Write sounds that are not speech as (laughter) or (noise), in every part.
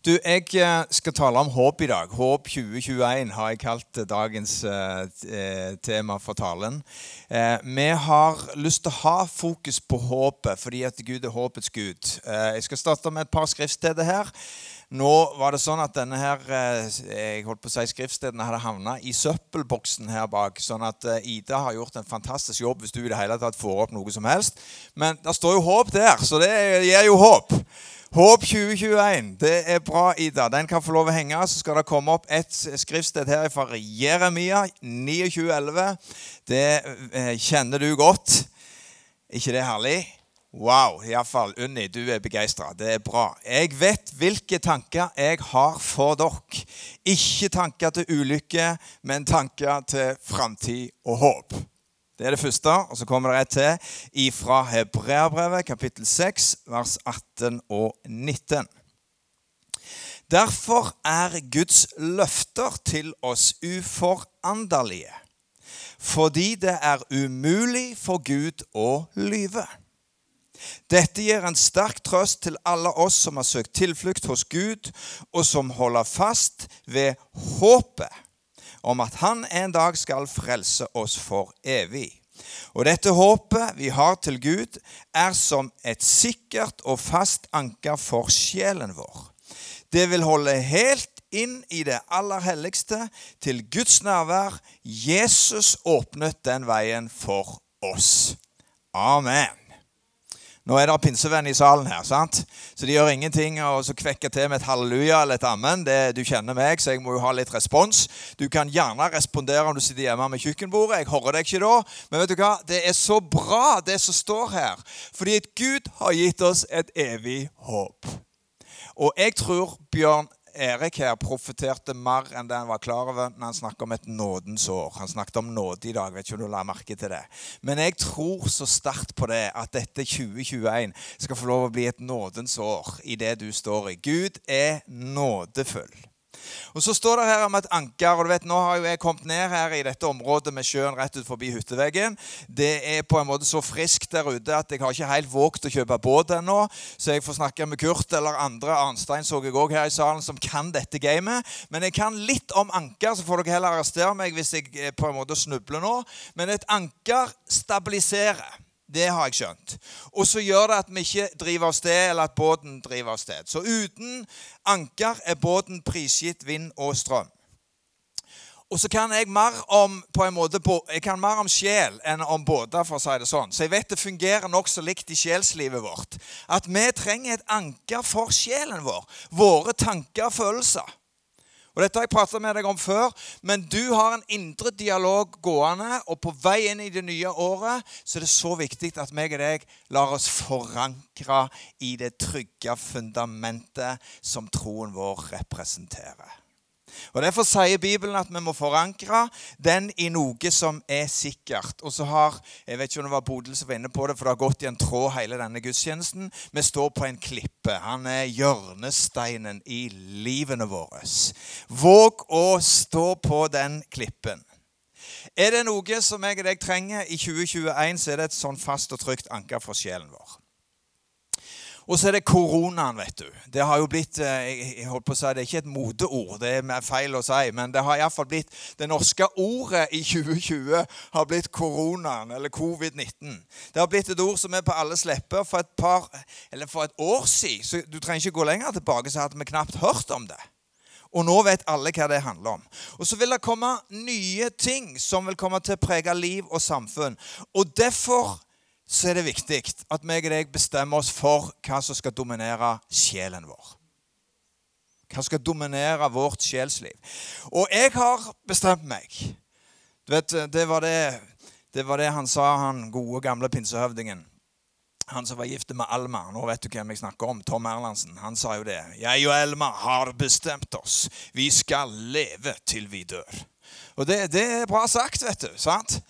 Du, Jeg eh, skal tale om håp i dag. Håp 2021 har jeg kalt eh, dagens eh, tema for talen. Eh, vi har lyst til å ha fokus på håpet, fordi at Gud er håpets Gud. Eh, jeg skal starte med et par skriftsteder her. Nå var det sånn at denne her, eh, jeg holdt på å si skriftstedene hadde havna i søppelboksen her bak. sånn at Ida har gjort en fantastisk jobb hvis du i det hele tatt får opp noe som helst. Men det står jo håp der, så det gir jo håp. Håp 2021. Det er bra, Ida. Den kan få lov å henge. Så skal det komme opp et skriftsted her fra Jeremia 2911. Det eh, kjenner du godt. ikke det herlig? Wow. Iallfall Unni, du er begeistra. Det er bra. Jeg vet hvilke tanker jeg har for dere. Ikke tanker til ulykke, men tanker til framtid og håp. Det er det første. Og så kommer det et til ifra Hebreabrevet, kapittel 6, vers 18 og 19. Derfor er Guds løfter til oss uforanderlige, fordi det er umulig for Gud å lyve. Dette gir en sterk trøst til alle oss som har søkt tilflukt hos Gud, og som holder fast ved håpet om at han en dag skal frelse oss for evig. Og dette håpet vi har til Gud, er som et sikkert og fast anker for sjelen vår. Det vil holde helt inn i det aller helligste, til Guds nærvær. Jesus åpnet den veien for oss. Amen. Nå er det pinsevenn i salen her, sant? så de gjør ingenting å kvekke til med et halleluja eller et ammen. Det, du kjenner meg, så jeg må jo ha litt respons. Du kan gjerne respondere om du sitter hjemme med kjøkkenbordet. Jeg hører deg ikke da. Men vet du hva? det er så bra, det som står her. Fordi Gud har gitt oss et evig håp. Og jeg tror Bjørn Erik her profeterte mer enn det han var klar over når han snakket om et nådens år. Han snakket om nåde i dag. vet ikke om du la merke til det. Men jeg tror så sterkt på det at dette 2021 skal få lov å bli et nådens år i det du står i. Gud er nådefull. Og Så står det her om et anker. og du vet, Nå har jo jeg kommet ned her i dette området med sjøen rett ut forbi hytteveggen. Det er på en måte så friskt der ute at jeg har ikke helt våget å kjøpe båt ennå. Så jeg får snakke med Kurt eller andre. Arnstein så jeg òg her i salen, som kan dette gamet. Men jeg kan litt om anker, så får dere heller arrestere meg hvis jeg eh, på en måte snubler nå. Men et anker stabiliserer. Det har jeg skjønt. Og så gjør det at vi ikke driver av sted, eller at båten driver av sted. Så uten anker er båten prisgitt vind og strøm. Og så kan jeg mer om på en måte, jeg kan mer om sjel enn om båter, for å si det sånn. Så jeg vet det fungerer nokså likt i sjelslivet vårt. At vi trenger et anker for sjelen vår. Våre tanker og følelser. Og Dette har jeg pratet med deg om før, men du har en indre dialog gående. Og på vei inn i det nye året så er det så viktig at meg og deg lar oss forankre i det trygge fundamentet som troen vår representerer. Og Derfor sier Bibelen at vi må forankre den i noe som er sikkert. Og så har jeg vet ikke om det var Bodil som var inne på det, for det har gått i en tråd hele denne gudstjenesten. Vi står på en klippe. Han er hjørnesteinen i livene våre. Våg å stå på den klippen. Er det noe som jeg og deg trenger i 2021, så er det et sånn fast og trygt anker for sjelen vår. Og så er det koronaen, vet du. Det har jo blitt eh, jeg holdt på å si, Det er ikke et moteord, det er feil å si, men det har iallfall blitt Det norske ordet i (laughs) 2020 har blitt koronaen, eller covid-19. Det har blitt et ord som er på alles lepper. For et par, eller for et år siden, så du trenger ikke gå lenger tilbake, så hadde vi knapt hørt om det. Og nå vet alle hva det handler om. Og så vil det komme nye ting som vil komme til å prege liv og samfunn. Og derfor så er det viktig at meg og deg bestemmer oss for hva som skal dominere sjelen vår. Hva skal dominere vårt sjelsliv. Og jeg har bestemt meg. Du vet, Det var det, det, var det han sa, han gode, gamle pinsehøvdingen. Han som var gift med Alma. Nå vet du hvem jeg snakker om. Tom Erlandsen. Han sa jo det. 'Jeg og Elma har bestemt oss. Vi skal leve til vi dør.' Og det, det er bra sagt, vet du. sant?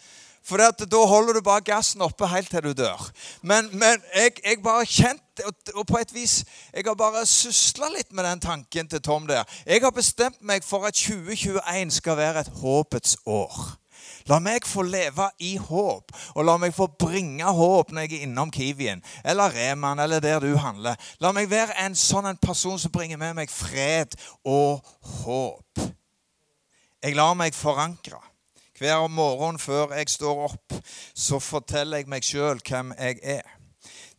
For da holder du bare gassen oppe helt til du dør. Men, men jeg, jeg bare kjente og, og, på et vis Jeg har bare susla litt med den tanken til Tom der. Jeg har bestemt meg for at 2021 skal være et håpets år. La meg få leve i håp, og la meg få bringe håp når jeg er innom Kiwien eller Reman eller der du handler. La meg være en sånn en person som bringer med meg fred og håp. Jeg lar meg forankre. Hver morgen før jeg står opp, så forteller jeg meg sjøl hvem jeg er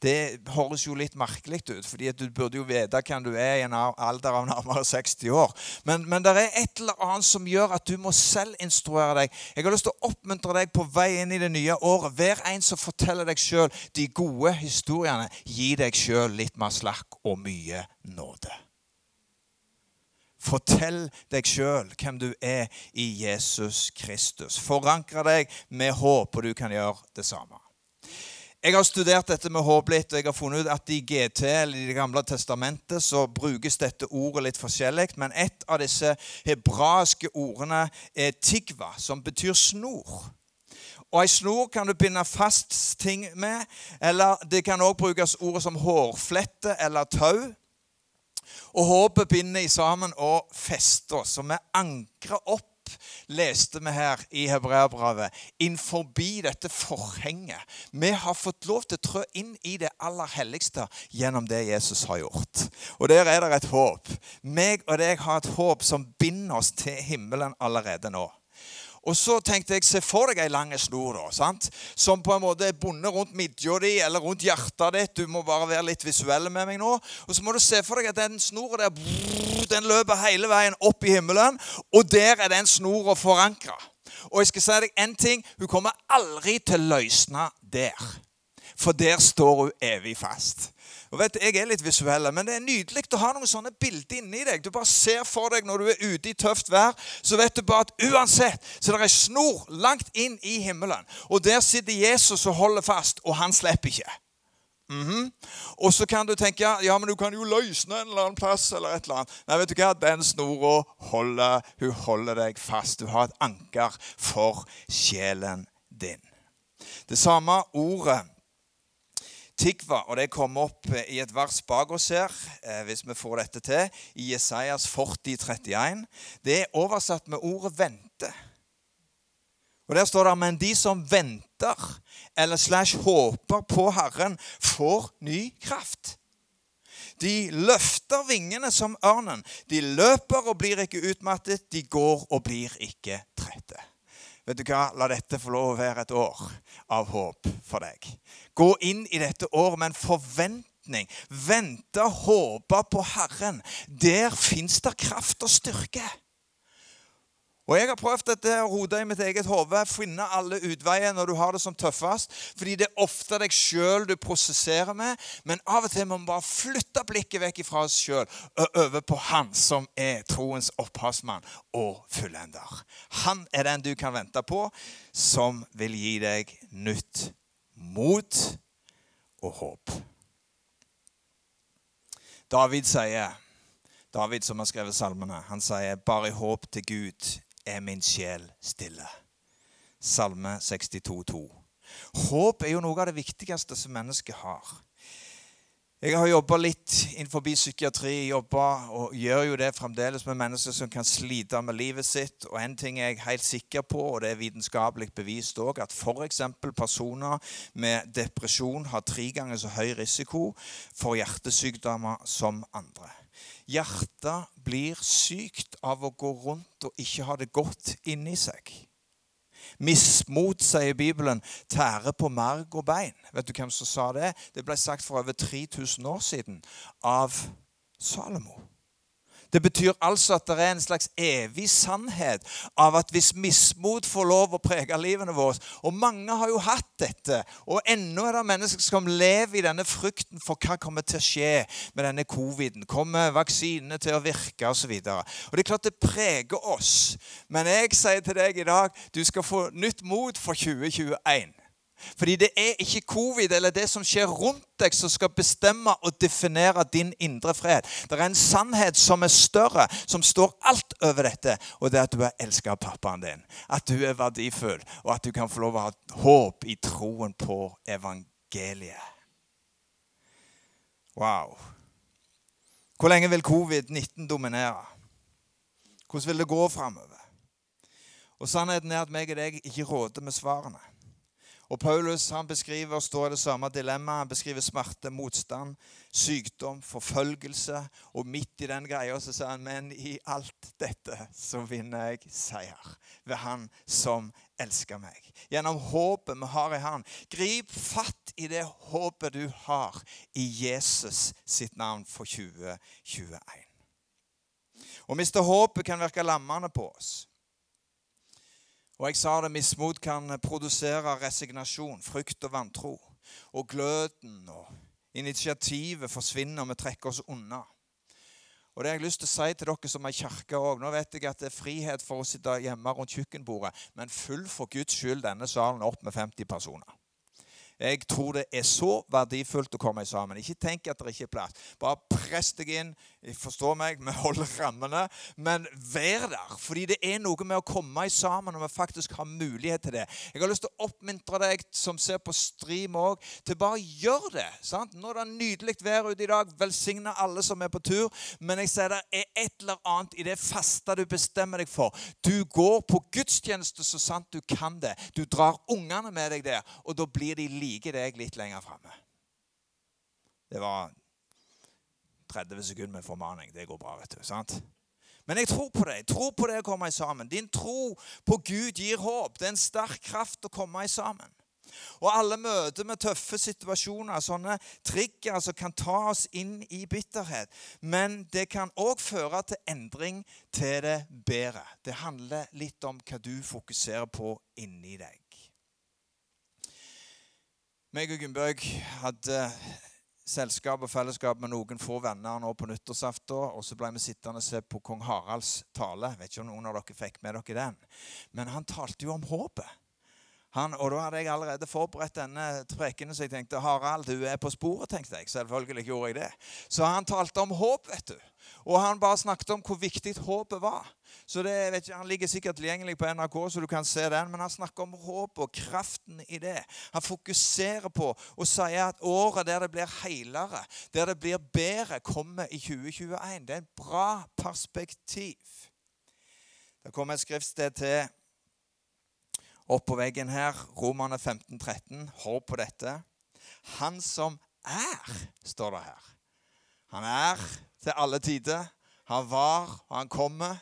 det høres jo litt merkelig ut, fordi du burde jo vite hvem du er i en alder av nærmere 60 år. Men, men det er et eller annet som gjør at du må selv instruere deg. Jeg har lyst til å oppmuntre deg på vei inn i det nye året. Hver en som forteller deg sjøl de gode historiene. Gi deg sjøl litt mer slakk og mye nåde. Fortell deg sjøl hvem du er i Jesus Kristus. Forankre deg med håp, og du kan gjøre det samme. Jeg har studert dette med håp litt, og jeg har funnet ut at i GT, eller i Det gamle testamentet, så brukes dette ordet litt forskjellig. Men et av disse hebraiske ordene er tigva, som betyr snor. Og ei snor kan du binde fast ting med, eller det kan òg brukes ordet som hårflette eller tau. Og håpet binder sammen og fester oss. Og vi ankrer opp leste vi her i Hebreabrevet, forbi dette forhenget. Vi har fått lov til å trå inn i det aller helligste gjennom det Jesus har gjort. Og der er det et håp. Meg og deg har et håp som binder oss til himmelen allerede nå. Og så tenkte jeg, se for deg ei lang snor da, sant? som på en måte er bundet rundt midja di eller rundt hjertet ditt. Du må bare være litt visuell med meg nå. Og så må du se for deg at den snora der den løper hele veien opp i himmelen. Og der er den snora forankra. Og jeg skal si deg en ting, hun kommer aldri til å løsne der. For der står hun evig fast. Og vet, Jeg er litt visuell, men det er nydelig å ha noen sånne bilder inni deg. Du bare ser for deg når du er ute i tøft vær, så vet du bare at uansett så det er snor langt inn i himmelen. Og der sitter Jesus og holder fast, og han slipper ikke. Mm -hmm. Og så kan du tenke ja, men du kan jo løsne en eller annen plass. eller et eller annet. Nei, vet du hva? Den snora holder, hun holder deg fast. Du har et anker for sjelen din. Det samme ordet Tikva, og det kommer opp eh, i et vers bak oss her, eh, hvis vi får dette til, i Jesajas 40, 31. Det er oversatt med ordet 'vente'. Og Der står det men de som venter eller slash håper på Herren, får ny kraft. De løfter vingene som ørnen. De løper og blir ikke utmattet. De går og blir ikke trette. Vet du hva? La dette få lov å være et år av håp for deg. Gå inn i dette året med en forventning. Vente håpe på Herren. Der fins det kraft og styrke. Og Jeg har prøvd dette å rote i mitt eget hode, finne alle utveier når du har det som tøffest. Fordi det er ofte deg sjøl du prosesserer med. Men av og til må vi bare flytte blikket vekk fra oss sjøl og over på Han som er troens opphavsmann og fullender. Han er den du kan vente på, som vil gi deg nytt mot og håp. David sier David som har skrevet salmene, han sier bare i håp til Gud er min sjel stille. Salme 62, 62,2. Håp er jo noe av det viktigste som mennesket har. Jeg har jobba litt innenfor psykiatri, jobba og gjør jo det fremdeles med mennesker som kan slite med livet sitt. Og en ting er jeg helt sikker på, og det er vitenskapelig bevist òg, at f.eks. personer med depresjon har tre ganger så høy risiko for hjertesykdommer som andre. Hjertet blir sykt av å gå rundt og ikke ha det godt inni seg. Mismot, sier Bibelen, tærer på marg og bein. Vet du hvem som sa det? Det ble sagt for over 3000 år siden av Salomo. Det betyr altså at det er en slags evig sannhet av at hvis mismot får lov å prege livene våre Og mange har jo hatt dette. Og ennå er det mennesker som lever i denne frykten for hva kommer til å skje med denne coviden. Kommer vaksinene til å virke osv. Og, og det er klart det preger oss. Men jeg sier til deg i dag du skal få nytt mot for 2021. Fordi det er ikke covid eller det som skjer rundt deg, som skal bestemme og definere din indre fred. Det er en sannhet som er større, som står alt over dette. Og det er at du er elsket av pappaen din. At du er verdifull, og at du kan få lov å ha håp i troen på evangeliet. Wow. Hvor lenge vil covid-19 dominere? Hvordan vil det gå framover? Og sannheten er at meg og deg ikke råder med svarene. Og Paulus han beskriver og står i det samme dilemmaet. Han beskriver smerte, motstand, sykdom, forfølgelse. Og midt i den greia så sier han men i alt dette så vinner jeg seier ved Han som elsker meg. Gjennom håpet vi har i Han. Grip fatt i det håpet du har i Jesus sitt navn for 2021. Å miste håpet kan virke lammende på oss. Og jeg sa det, mismot kan produsere resignasjon, frykt og vantro. Og gløden og initiativet forsvinner, og vi trekker oss unna. Og det har jeg lyst til å si til dere som er kirke òg. Nå vet jeg at det er frihet for å sitte hjemme rundt kjøkkenbordet, men fyll for Guds skyld denne salen opp med 50 personer. Jeg tror det er så verdifullt å komme sammen. Ikke tenk at det ikke er plass. Bare press deg inn. Jeg forstår meg, vi holder rammene. Men vær der. Fordi det er noe med å komme sammen når vi faktisk har mulighet til det. Jeg har lyst til å oppmuntre deg som ser på stream òg, til bare gjør det. sant? Nå er det nydelig vær ute i dag. Velsigne alle som er på tur. Men jeg sier det er et eller annet i det faste du bestemmer deg for. Du går på gudstjeneste så sant du kan det. Du drar ungene med deg der, og da blir de like liker deg litt lenger framme. Det var 30 sekunder med formaning. Det går bra, vet du. sant? Men jeg tror på det. Jeg tror på det å komme sammen. Din tro på Gud gir håp. Det er en sterk kraft å komme sammen. Og alle møter med tøffe situasjoner, sånne trigger som kan ta oss inn i bitterhet. Men det kan òg føre til endring til det bedre. Det handler litt om hva du fokuserer på inni deg. Meg og Gunnbjørg hadde selskap og fellesskap med noen få venner nå på nyttårsaften. Og så ble vi sittende og se på kong Haralds tale. Vet ikke om noen av dere fikk med dere den. Men han talte jo om håpet. Han, og da hadde jeg allerede forberedt denne prekenen, så jeg tenkte Harald, du er på sporet. tenkte jeg. Selvfølgelig gjorde jeg det. Så han talte om håp, vet du. Og han bare snakket om hvor viktig håpet var. Så det, ikke, Han ligger sikkert tilgjengelig på NRK, så du kan se den. Men han snakker om håpet og kraften i det. Han fokuserer på og sier at året der det blir heilere, der det blir bedre, kommer i 2021. Det er et bra perspektiv. Det kommer et skriftsted til oppå veggen her. Romerne 15, 13. Hør på dette. Han som er, står det her. Han er til alle tider. Han var, og han kommer.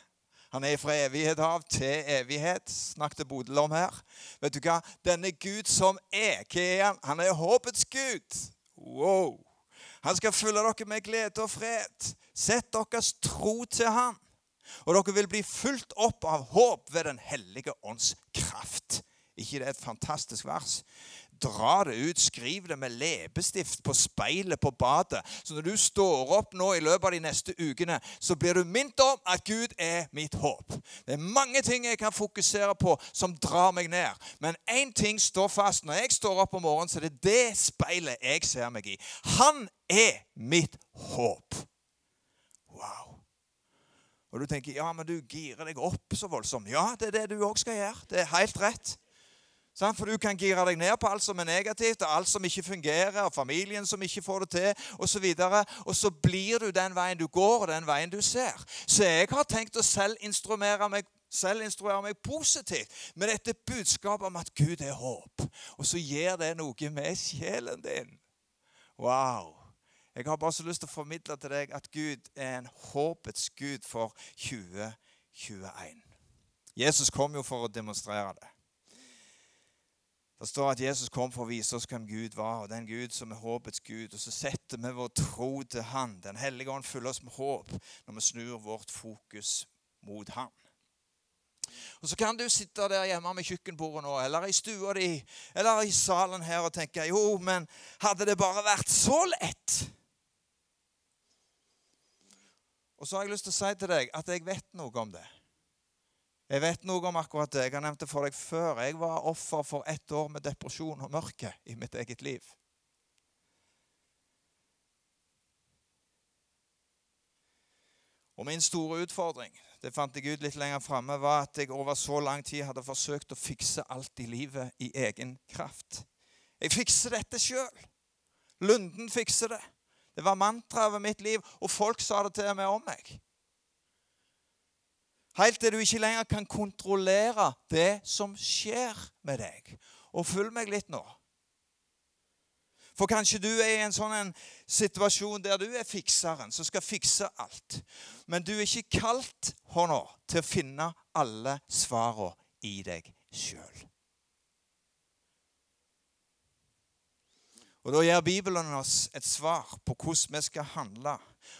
Han er fra evighet av til evighet. Snakket Bodil om her. Vet du hva? Denne Gud som er, hva er han? Han er håpets Gud. Wow. Han skal fylle dere med glede og fred. Sett deres tro til han. Og dere vil bli fulgt opp av håp ved Den hellige ånds kraft. ikke det er et fantastisk vers? Dra det ut, skriv det med leppestift på speilet på badet. Så når du står opp nå i løpet av de neste ukene, så blir du minnet om at Gud er mitt håp. Det er mange ting jeg kan fokusere på som drar meg ned. Men én ting står fast. Når jeg står opp om morgenen, så er det det speilet jeg ser meg i. Han er mitt håp. Wow. Og du tenker ja, men du girer deg opp så voldsomt. Ja, det er det du òg skal gjøre. Det er helt rett. For du kan gire deg ned på alt som er negativt, og alt som ikke fungerer, og familien som ikke får det til, osv. Og, og så blir du den veien du går, og den veien du ser. Så jeg har tenkt å selv instruere meg selv instruere meg positivt med dette budskapet om at Gud er håp. Og så gjør det noe med sjelen din. Wow. Jeg har bare så lyst til å formidle til deg at Gud er en håpets Gud for 2021. Jesus kom jo for å demonstrere det. Det står at Jesus kom for å vise oss hvem Gud var, og den Gud som er håpets Gud. Og så setter vi vår tro til Han. Den hellige ånd fyller oss med håp når vi snur vårt fokus mot Han. Og Så kan du sitte der hjemme med kjøkkenbordet nå, eller i stua di, eller i salen her og tenke jo, men hadde det bare vært så lett? Og så har jeg lyst til å si til deg at jeg vet noe om det. Jeg vet noe om akkurat det. Jeg har nevnt det for deg før. Jeg var offer for ett år med depresjon og mørke i mitt eget liv. Og Min store utfordring det fant jeg ut litt lenger fremme, var at jeg over så lang tid hadde forsøkt å fikse alt i livet i egen kraft. Jeg fikser dette sjøl. Lunden fikser det. Det var mantraet over mitt liv, og folk sa det til og med om meg. Helt til du ikke lenger kan kontrollere det som skjer med deg. Og følg meg litt nå. For kanskje du er i en sånn en situasjon der du er fikseren som skal fikse alt. Men du er ikke kalt hånda til å finne alle svarene i deg sjøl. Og Da gir Bibelen oss et svar på hvordan vi skal handle.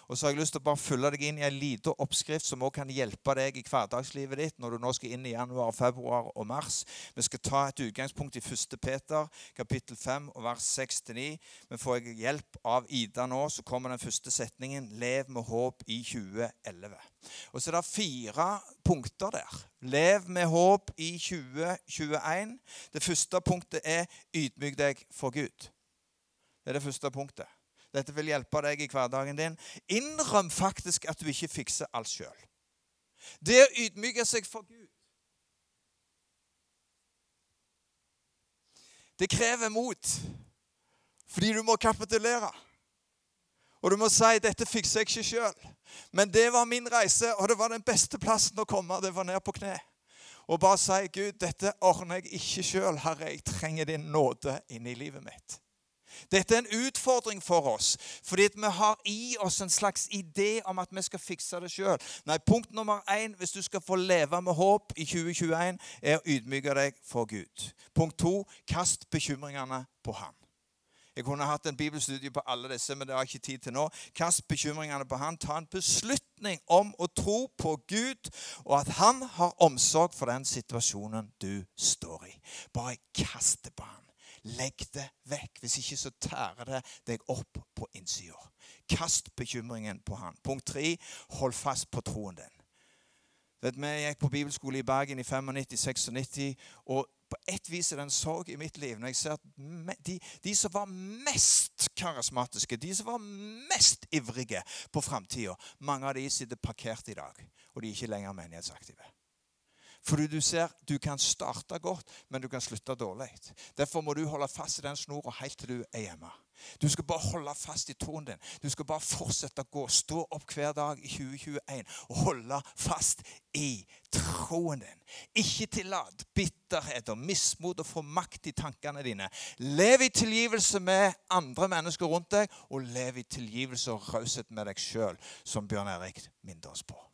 Og så har jeg lyst til å bare følge deg inn i en liten oppskrift som også kan hjelpe deg i hverdagslivet ditt når du nå skal inn i januar, februar og mars. Vi skal ta et utgangspunkt i 1. Peter, kapittel 5, og vers 6-9. Men får hjelp av Ida nå, så kommer den første setningen. Lev med håp i 2011. Og så er det fire punkter der. Lev med håp i 2021. Det første punktet er ydmyk deg for Gud. Det er det første punktet. Dette vil hjelpe deg i hverdagen din. Innrøm faktisk at du ikke fikser alt sjøl. Det å ydmyke seg for Gud Det krever mot, fordi du må kapitulere. Og du må si 'dette fikser jeg ikke sjøl'. Men det var min reise, og det var den beste plassen å komme. Det var ned på kne. Og bare si 'Gud, dette ordner jeg ikke sjøl. Herre, jeg trenger din nåde inn i livet mitt'. Dette er en utfordring for oss, fordi vi har i oss en slags idé om at vi skal fikse det sjøl. Nei, punkt nummer én hvis du skal få leve med håp i 2021, er å ydmyke deg for Gud. Punkt to kast bekymringene på ham. Jeg kunne hatt en bibelstudie på alle disse, men det har jeg ikke tid til nå. Kast bekymringene på Han. Ta en beslutning om å tro på Gud, og at Han har omsorg for den situasjonen du står i. Bare kast det på Han. Legg det vekk. Hvis ikke så tærer det deg opp på innsida. Kast bekymringen på han. Punkt tre hold fast på troen din. Vet, vi gikk på bibelskole i Bergen i 95-96, og på et vis er det en sorg i mitt liv når jeg ser at de, de som var mest karismatiske, de som var mest ivrige på framtida, mange av de sitter parkert i dag, og de er ikke lenger menighetsaktive. Fordi du ser du kan starte godt, men du kan slutte dårlig. Derfor må du holde fast i den snora helt til du er hjemme. Du skal bare holde fast i troen din. Du skal bare fortsette å gå. Stå opp hver dag i 2021 og holde fast i troen din. Ikke tillat bitterhet og mismot å få makt i tankene dine. Lev i tilgivelse med andre mennesker rundt deg, og lev i tilgivelse og raushet med deg sjøl, som Bjørn Erik minner oss på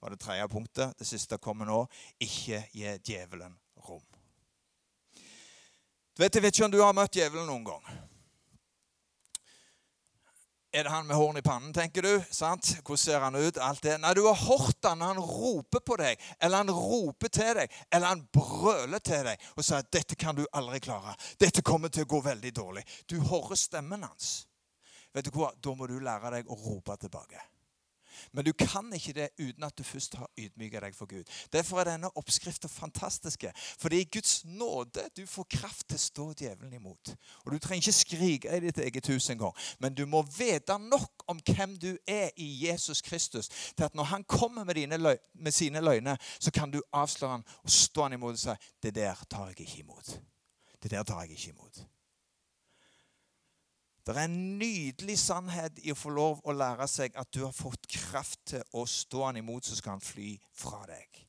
var det tredje punktet. Det siste kommer nå. Ikke gi djevelen rom. Du vet, Jeg vet ikke om du har møtt djevelen noen gang. Er det han med horn i pannen, tenker du? sant? Hvordan ser han ut? Alt det. Nei, du har hørt han han roper på deg, eller han roper til deg, eller han brøler til deg og sier at 'dette kan du aldri klare'. 'Dette kommer til å gå veldig dårlig'. Du hører stemmen hans. Vet du hva? Da må du lære deg å rope tilbake. Men du kan ikke det uten at du først har ydmyka deg for Gud. Derfor er denne oppskriften fantastiske. For det er i Guds nåde du får kraft til å stå djevelen imot. Og Du trenger ikke skrike i ditt eget hus engang, men du må vite nok om hvem du er i Jesus Kristus, til at når han kommer med, løg, med sine løgner, så kan du avsløre han og stå han imot og si det der tar jeg ikke imot. Det der tar jeg ikke imot. Det er en nydelig sannhet i å få lov å lære seg at du har fått kraft til å stå han imot, så skal han fly fra deg.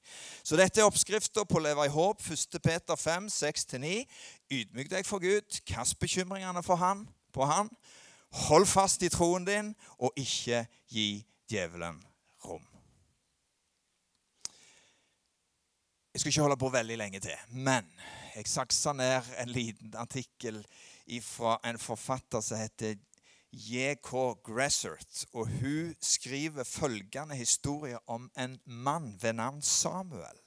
Så dette er oppskrifta på å leve i håp. 1. Peter 5, 6-9. Ydmyk deg for Gud. Kast bekymringene han, på han. Hold fast i troen din, og ikke gi djevelen rom. Jeg skal ikke holde på veldig lenge til, men jeg saksa ned en liten artikkel fra en forfatter som heter J.K. Gressert. Og hun skriver følgende historie om en mann ved navn Samuel,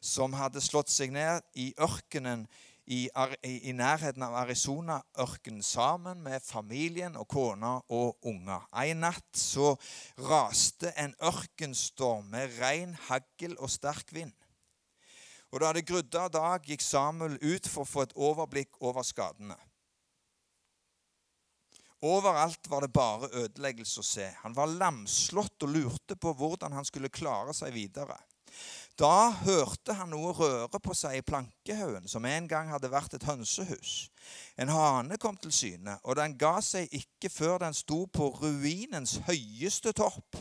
som hadde slått seg ned i ørkenen i, i, nærheten av Arizona-ørkenen sammen med familien og kona og unger. En natt så raste en ørkenstorm med regn, hagl og sterk vind. Og da det grudde av dag, gikk Samuel ut for å få et overblikk over skadene. Overalt var det bare ødeleggelse å se. Han var lamslått og lurte på hvordan han skulle klare seg videre. Da hørte han noe røre på seg i plankehaugen, som en gang hadde vært et hønsehus. En hane kom til syne, og den ga seg ikke før den sto på ruinens høyeste topp.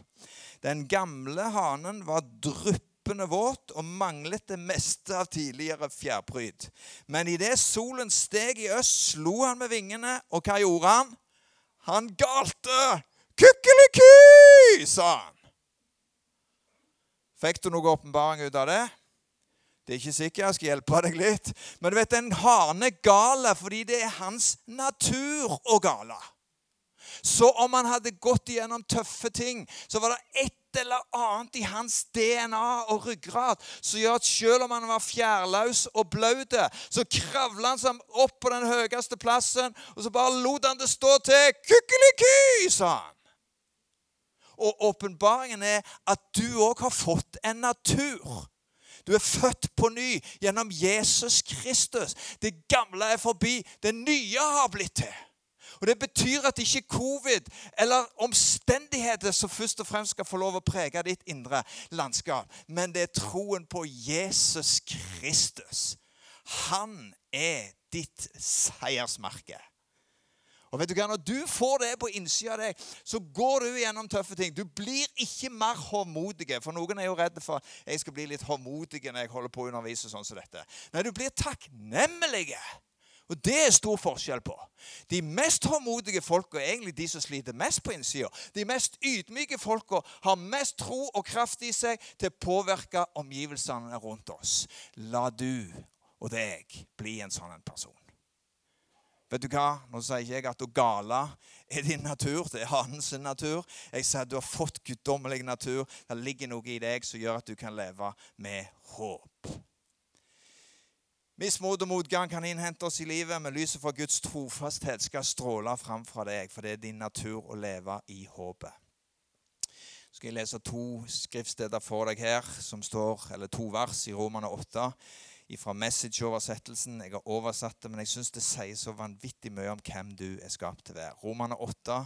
Den gamle hanen var dryppende våt og manglet det meste av tidligere fjærpryd. Men idet solen steg i øst, slo han med vingene, og hva gjorde han? Han galte! Kukkeliky, sa han. Fikk du noe åpenbaring ut av det? Det er ikke sikkert. Jeg skal hjelpe deg litt. Men du vet, en hane gale fordi det er hans natur å gale. Så om han hadde gått igjennom tøffe ting, så var det ett eller annet i hans DNA og ryggrad som gjør at selv om han var fjærlaus og blaut, så kravla han seg opp på den høyeste plassen, og så bare lot han det stå til. Kukkeliky, sa han. Og åpenbaringen er at du òg har fått en natur du er født på ny gjennom Jesus Kristus. Det gamle er forbi. Det nye har blitt til. Og Det betyr at ikke covid eller omstendigheter som først og fremst skal få lov å prege ditt indre landskap, men det er troen på Jesus Kristus. Han er ditt seiersmerke. Og vet du hva, Når du får det på innsida av deg, så går du gjennom tøffe ting. Du blir ikke mer håndmodig. For noen er jo redde for jeg skal bli litt håndmodig når jeg holder på å undervise sånn som dette. Nei, du blir takknemlige. Og det er stor forskjell på. De mest håndmodige folka er egentlig de som sliter mest på innsida. De mest ydmyke folka har mest tro og kraft i seg til å påvirke omgivelsene rundt oss. La du og deg bli en sånn person. Vet du hva? Nå sier ikke jeg at å gale er din natur. Det er hans natur. Jeg sier at du har fått guddommelig natur. Det ligger noe i deg som gjør at du kan leve med håp. Mismot og motgang kan innhente oss i livet, men lyset fra Guds trofasthet skal stråle fram fra deg, for det er din natur å leve i håpet. Så skal jeg lese to skriftsteder for deg her, som står, eller to vers i Romane 8 fra Message-oversettelsen. Jeg har oversatt det, men jeg syns det sier så vanvittig mye om hvem du er skapt til å være. Romane 8,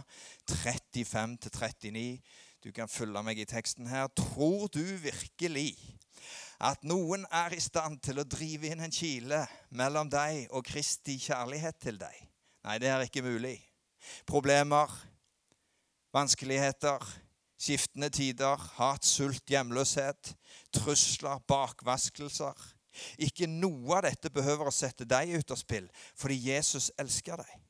35-39. Du kan følge meg i teksten her. Tror du virkelig at noen er i stand til å drive inn en kile mellom deg og Kristi kjærlighet til deg? Nei, det er ikke mulig. Problemer, vanskeligheter, skiftende tider, hat, sult, hjemløshet, trusler, bakvaskelser ikke noe av dette behøver å sette deg ut av spill, fordi Jesus elsker deg.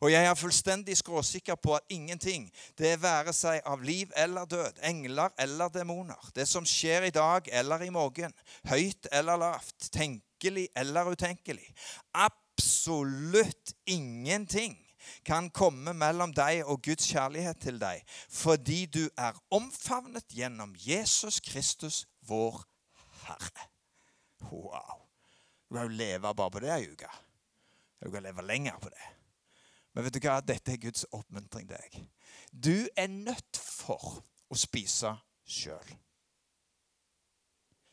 Og jeg er fullstendig skråsikker på at ingenting, det være seg av liv eller død, engler eller demoner, det som skjer i dag eller i morgen, høyt eller lavt, tenkelig eller utenkelig, absolutt ingenting kan komme mellom deg og Guds kjærlighet til deg, fordi du er omfavnet gjennom Jesus Kristus, vår Herre. Wow. Du kan jo leve bare på det ei uke. Du kan leve lenger på det. Men vet du hva? Dette er Guds oppmuntring til deg. Du er nødt for å spise sjøl.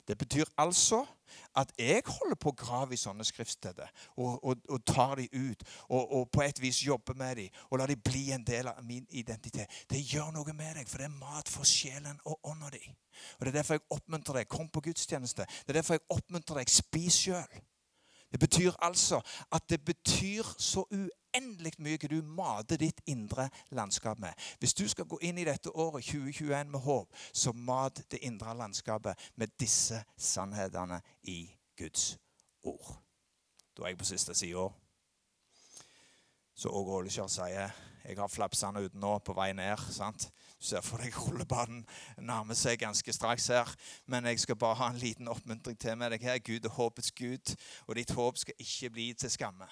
Det betyr altså at jeg holder på å grave i sånne skriftsteder og, og, og tar de ut og, og, på et vis jobber med dem og lar de bli en del av min identitet. Det gjør noe med deg, for det er mat for sjelen og ånda di. Og Det er derfor jeg oppmuntrer deg. Kom på gudstjeneste. Det er derfor jeg oppmuntrer deg. Spis sjøl. Det betyr altså at det betyr så uendelig mye kan du mater ditt indre landskap med. Hvis du skal gå inn i dette året 2021 med håp, så mat det indre landskapet med disse sannhetene i Guds ord. Da er jeg på siste sida. Så Åge Ålekjær sier jeg har flapsene ute nå på vei ned. sant? Du ser for deg rullebanen nærmer seg ganske straks her. Men jeg skal bare ha en liten oppmuntring til med deg her. Gud er håpets Gud, og ditt håp skal ikke bli til skamme.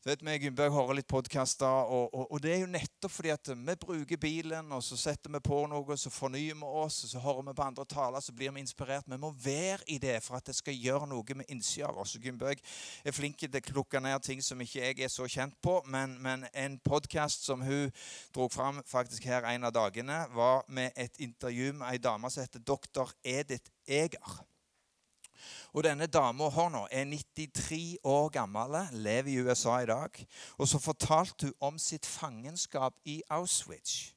Så vet Gunnberg hører litt podkaster, og, og, og, det er jo nettopp fordi at vi bruker bilen, og så setter vi på noe, så fornyer vi oss, og så hører vi på andre taler, så blir vi inspirert. Vi må være i det for at det skal gjøre noe med innsida av oss. Gunnberg er flink til å klukke ned ting som ikke jeg er så kjent på, men, men en podkast som hun dro fram faktisk her en av dagene, var med et intervju med ei dame som heter doktor Edith Eger. Og denne dama nå er 93 år gammel, lever i USA i dag. Og så fortalte hun om sitt fangenskap i Auschwitz.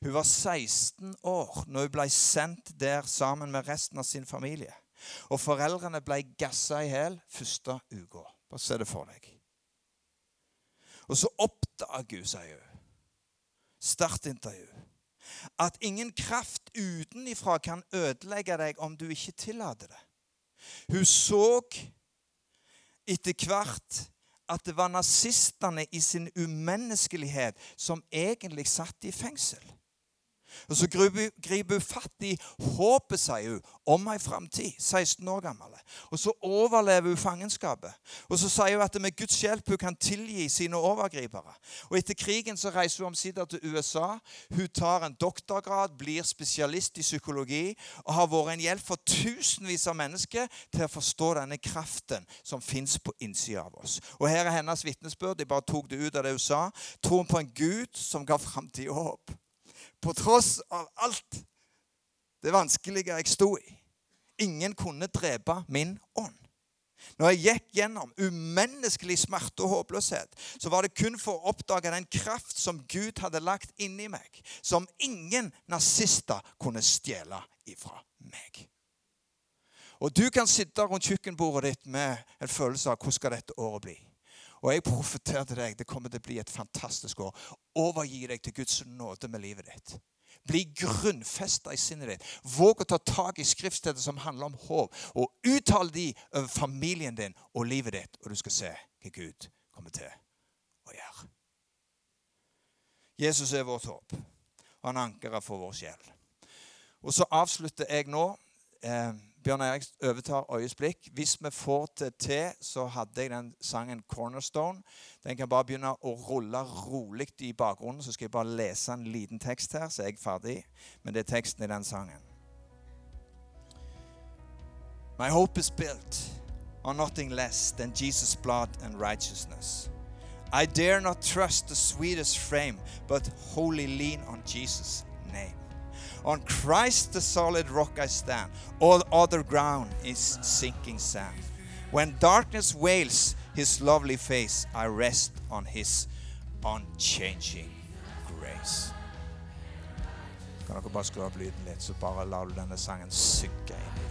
Hun var 16 år når hun ble sendt der sammen med resten av sin familie. Og foreldrene ble gassa i hjel første uka. Bare se det for deg. Og så oppdager hun, sier hun, startintervju, at ingen kraft utenifra kan ødelegge deg om du ikke tillater det. Hun så etter hvert at det var nazistene i sin umenneskelighet som egentlig satt i fengsel. Og Så griper hun fatt i håpet, sier hun, om ei framtid. 16 år gammel. Og så overlever hun fangenskapet. Og så sier hun at det med Guds hjelp hun kan tilgi sine overgripere. Og Etter krigen så reiser hun omsider til USA. Hun tar en doktorgrad, blir spesialist i psykologi og har vært en hjelp for tusenvis av mennesker til å forstå denne kraften som fins på innsida av oss. Og Her er hennes vitnesbyrd. De bare tok det ut av det hun sa. Troen på en Gud som ga framtid og håp på tross av alt det vanskelige jeg sto i. Ingen kunne drepe min ånd. Når jeg gikk gjennom umenneskelig smerte og håpløshet, så var det kun for å oppdage den kraft som Gud hadde lagt inni meg, som ingen nazister kunne stjele ifra meg. Og Du kan sitte rundt kjøkkenbordet ditt med en følelse av hvordan skal dette året bli. Og jeg profeterer til deg det kommer til å bli et fantastisk år. Overgi deg til Guds nåde med livet ditt. Bli grunnfesta i sinnet ditt. Våg å ta tak i skriftstedet som handler om håp, og uttale de over familien din og livet ditt, og du skal se hva Gud kommer til å gjøre. Jesus er vårt håp, og han ankeret for vår sjel. Og så avslutter jeg nå. Eh, Bjørn Erik overtar øyeblikk. Hvis vi får det til, så hadde jeg den sangen 'Cornerstone'. Den kan bare begynne å rulle rolig i bakgrunnen. Så skal jeg bare lese en liten tekst her, så er jeg ferdig. Men det er teksten i den sangen. My hope is built on nothing less than Jesus' blood and righteousness. I dare not trust the sweetest frame, but wholly lean on Jesus' name. On Christ the solid rock I stand. All other ground is sinking sand. When darkness veils his lovely face, I rest on his unchanging grace. Kan dere bare skru opp lyden litt, så bare lar du denne sangen synke inn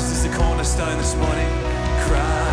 Christ is the cornerstone this morning. Christ.